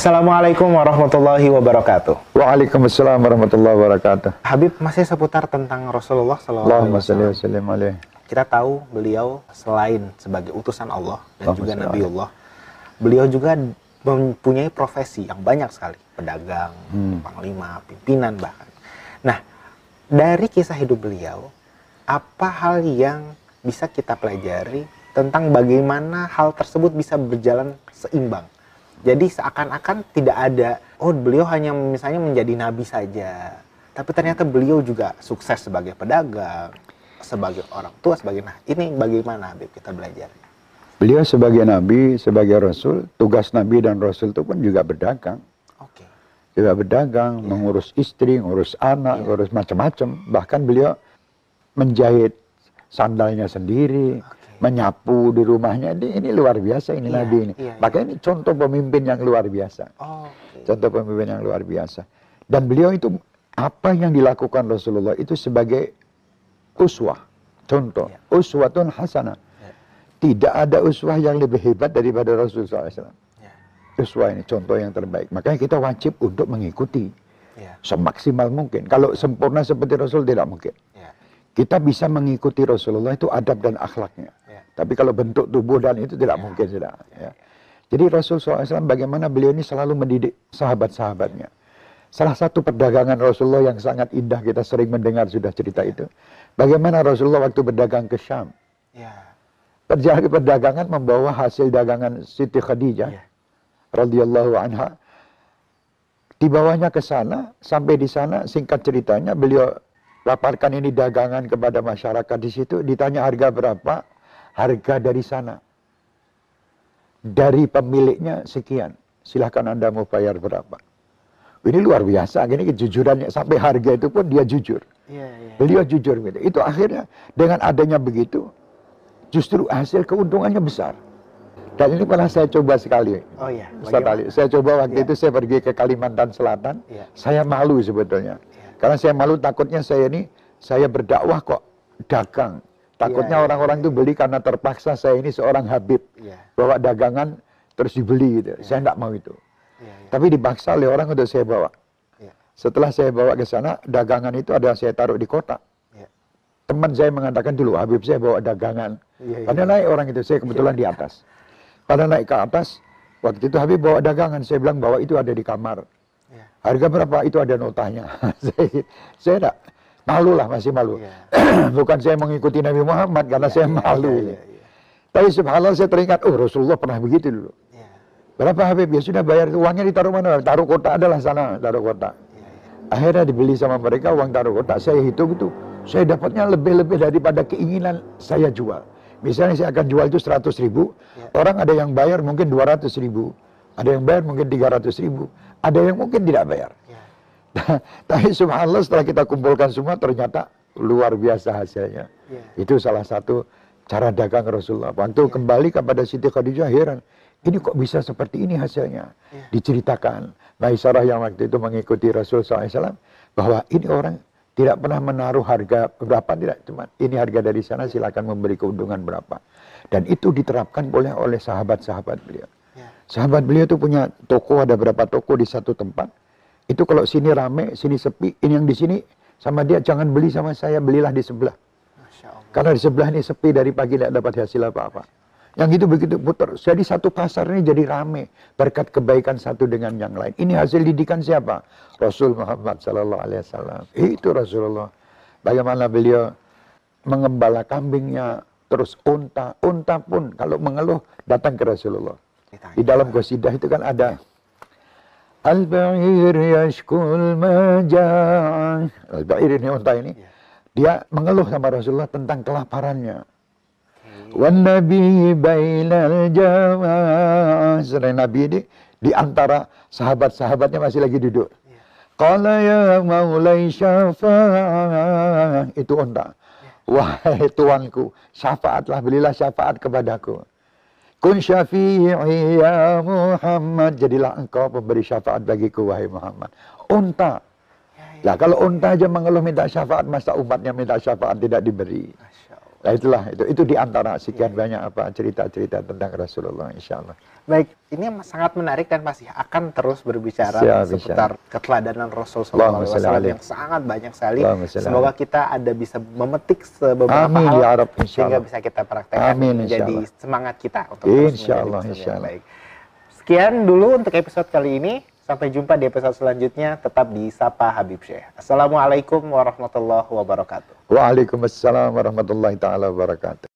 Assalamualaikum warahmatullahi wabarakatuh. Waalaikumsalam warahmatullahi wabarakatuh. Habib masih seputar tentang Rasulullah SAW. Kita tahu beliau selain sebagai utusan Allah dan Allahumma juga salli Nabiullah, beliau juga mempunyai profesi yang banyak sekali, pedagang, Hmm. panglima, pimpinan bahkan. Nah, dari kisah hidup beliau, apa hal yang bisa kita pelajari tentang bagaimana hal tersebut bisa berjalan seimbang? Jadi seakan-akan tidak ada, oh beliau hanya misalnya menjadi nabi saja, tapi ternyata beliau juga sukses sebagai pedagang, sebagai orang tua, sebagai nah ini bagaimana Habib kita belajar? Beliau sebagai nabi, sebagai rasul, tugas nabi dan rasul itu pun juga berdagang. Oke, Juga berdagang, mengurus istri, ngurus anak, Iya. ngurus macam-macam. Bahkan beliau menjahit sandalnya sendiri, Oke. Menyapu di rumahnya. Ini, ini luar biasa ini Iya, nabi ini. iya, iya. Makanya ini contoh pemimpin yang luar biasa. oke, Contoh pemimpin yang luar biasa. Dan beliau itu apa yang dilakukan Rasulullah itu sebagai uswah, contoh, Ya. uswatun hasanah. Ya. Tidak ada uswah yang lebih hebat daripada Rasulullah SAW. ya, Uswah ini contoh yang terbaik. Makanya kita wajib untuk mengikuti ya, semaksimal mungkin. Kalau sempurna seperti Rasul tidak mungkin. Kita bisa mengikuti Rasulullah itu adab dan akhlaknya. Tapi kalau bentuk tubuh dan itu tidak Ya. mungkin sudah. Ya. Jadi Rasul SAW bagaimana beliau ini selalu mendidik sahabat-sahabatnya. Salah satu perdagangan Rasulullah yang sangat indah kita sering mendengar sudah cerita itu. Bagaimana Rasulullah waktu berdagang ke Syam. ya, Terjadi perdagangan membawa hasil dagangan Siti Khadijah ya, radhiyallahu anha. Dibawanya ke sana, sampai di sana singkat ceritanya beliau laparkan ini dagangan kepada masyarakat di situ, ditanya harga berapa? Harga dari sana. Dari pemiliknya sekian. Silahkan Anda mau bayar berapa. Ini luar biasa, gini kejujurannya sampai harga itu pun dia jujur. ya, ya. Beliau jujur gitu. Itu akhirnya dengan adanya begitu, justru hasil keuntungannya besar. Dan ini pernah saya coba sekali. Oh ya, Ustaz Ali, saya coba waktu Ya. itu saya pergi ke Kalimantan Selatan, Ya. saya malu sebetulnya. Ya. Karena saya malu takutnya saya ini, saya berdakwah kok dagang. Takutnya Ya, ya, orang-orang itu beli karena terpaksa saya ini seorang Habib. Ya. Bawa dagangan terus dibeli gitu. Saya tidak mau itu. Tapi dipaksa oleh orang untuk saya bawa. Setelah saya bawa ke sana, dagangan itu ada saya taruh di kotak. Teman saya mengatakan dulu, Habib saya bawa dagangan. Iya, iya. Pada naik orang itu, saya kebetulan di atas. Pada naik ke atas, waktu itu Habib bawa dagangan. Saya bilang bahwa itu ada di kamar. Ya. Harga berapa? Itu ada notanya. saya, saya malu lah, masih malu. Iya. Bukan saya mengikuti Nabi Muhammad, karena saya Iya, malu. iya, ini. iya, iya. Tapi subhanallah saya teringat, oh Rasulullah pernah begitu dulu. Ya, Berapa Habib? Ya sudah bayar, uangnya ditaruh mana? Taruh kotak adalah sana, taruh kotak. ya, ya. Akhirnya dibeli sama mereka uang taruh kotak. Saya hitung itu, saya dapatnya lebih-lebih daripada keinginan saya jual. Misalnya saya akan jual itu 100 ribu, Ya. orang ada yang bayar mungkin 200 ribu, ada yang bayar mungkin 300 ribu, ada yang mungkin tidak bayar. Tapi subhanallah setelah kita kumpulkan semua ternyata luar biasa hasilnya. Ya. Itu salah satu cara dagang Rasulullah. Waktu kembali kepada Siti Khadijah heran, ini kok bisa seperti ini hasilnya? Ya. Diceritakan. Maisarah yang waktu itu mengikuti Rasul SAW, bahwa ini orang tidak pernah menaruh harga berapa, tidak. Cuma ini harga dari sana silakan memberi keuntungan berapa. Dan itu diterapkan oleh oleh sahabat-sahabat beliau. Ya. Sahabat beliau itu punya toko, ada berapa toko di satu tempat. Itu kalau sini rame, sini sepi, ini yang di sini sama dia jangan beli sama saya, belilah di sebelah. Karena di sebelah ini sepi dari pagi tidak dapat hasil apa-apa. Yang itu begitu putar. Jadi satu pasar ini jadi rame berkat kebaikan satu dengan yang lain. Ini hasil didikan siapa? Rasul Muhammad Sallallahu Alaihi Wasallam. Itu Rasulullah. Bagaimana beliau mengembala kambingnya, terus unta, unta pun kalau mengeluh datang ke Rasulullah. Di dalam qasidah itu kan ada Al-ba'ir yashkul majaa. Al-ba'ir ini unta ini. Ya. Dia mengeluh sama Rasulullah tentang kelaparannya. Wan nabi bainal jamaah. Sedang Nabi ini di antara sahabat-sahabatnya masih lagi duduk. Ya. Qala ya maulai syafa'ah. Itu unta. Wahai tuanku, syafaatlah, belilah syafaat kepadaku. Kun syafi'i ya Muhammad. Jadilah engkau pemberi syafaat bagiku, wahai Muhammad. Unta. Ya, ya. Lah kalau unta aja mengeluh minta syafaat, masa umatnya minta syafaat tidak diberi. Nah itulah itu itu di antara sekian banyak apa cerita-cerita tentang Rasulullah insya Allah. Baik, ini sangat menarik dan pasti akan terus berbicara Siap, seputar keteladanan Rasul Allahumma SAW yang sangat banyak sekali. Semoga kita ada bisa memetik beberapa Amin, hal ya insya sehingga Allah. bisa kita praktekkan Amin, insya menjadi Allah. semangat kita untuk terus Insya menjadi Allah, muslim insya Allah. baik. Sekian dulu untuk episode kali ini. Sampai jumpa di episode selanjutnya. Tetap di Sapa Habib Syekh. Assalamualaikum warahmatullahi wabarakatuh. Waalaikumsalam warahmatullahi taala wabarakatuh.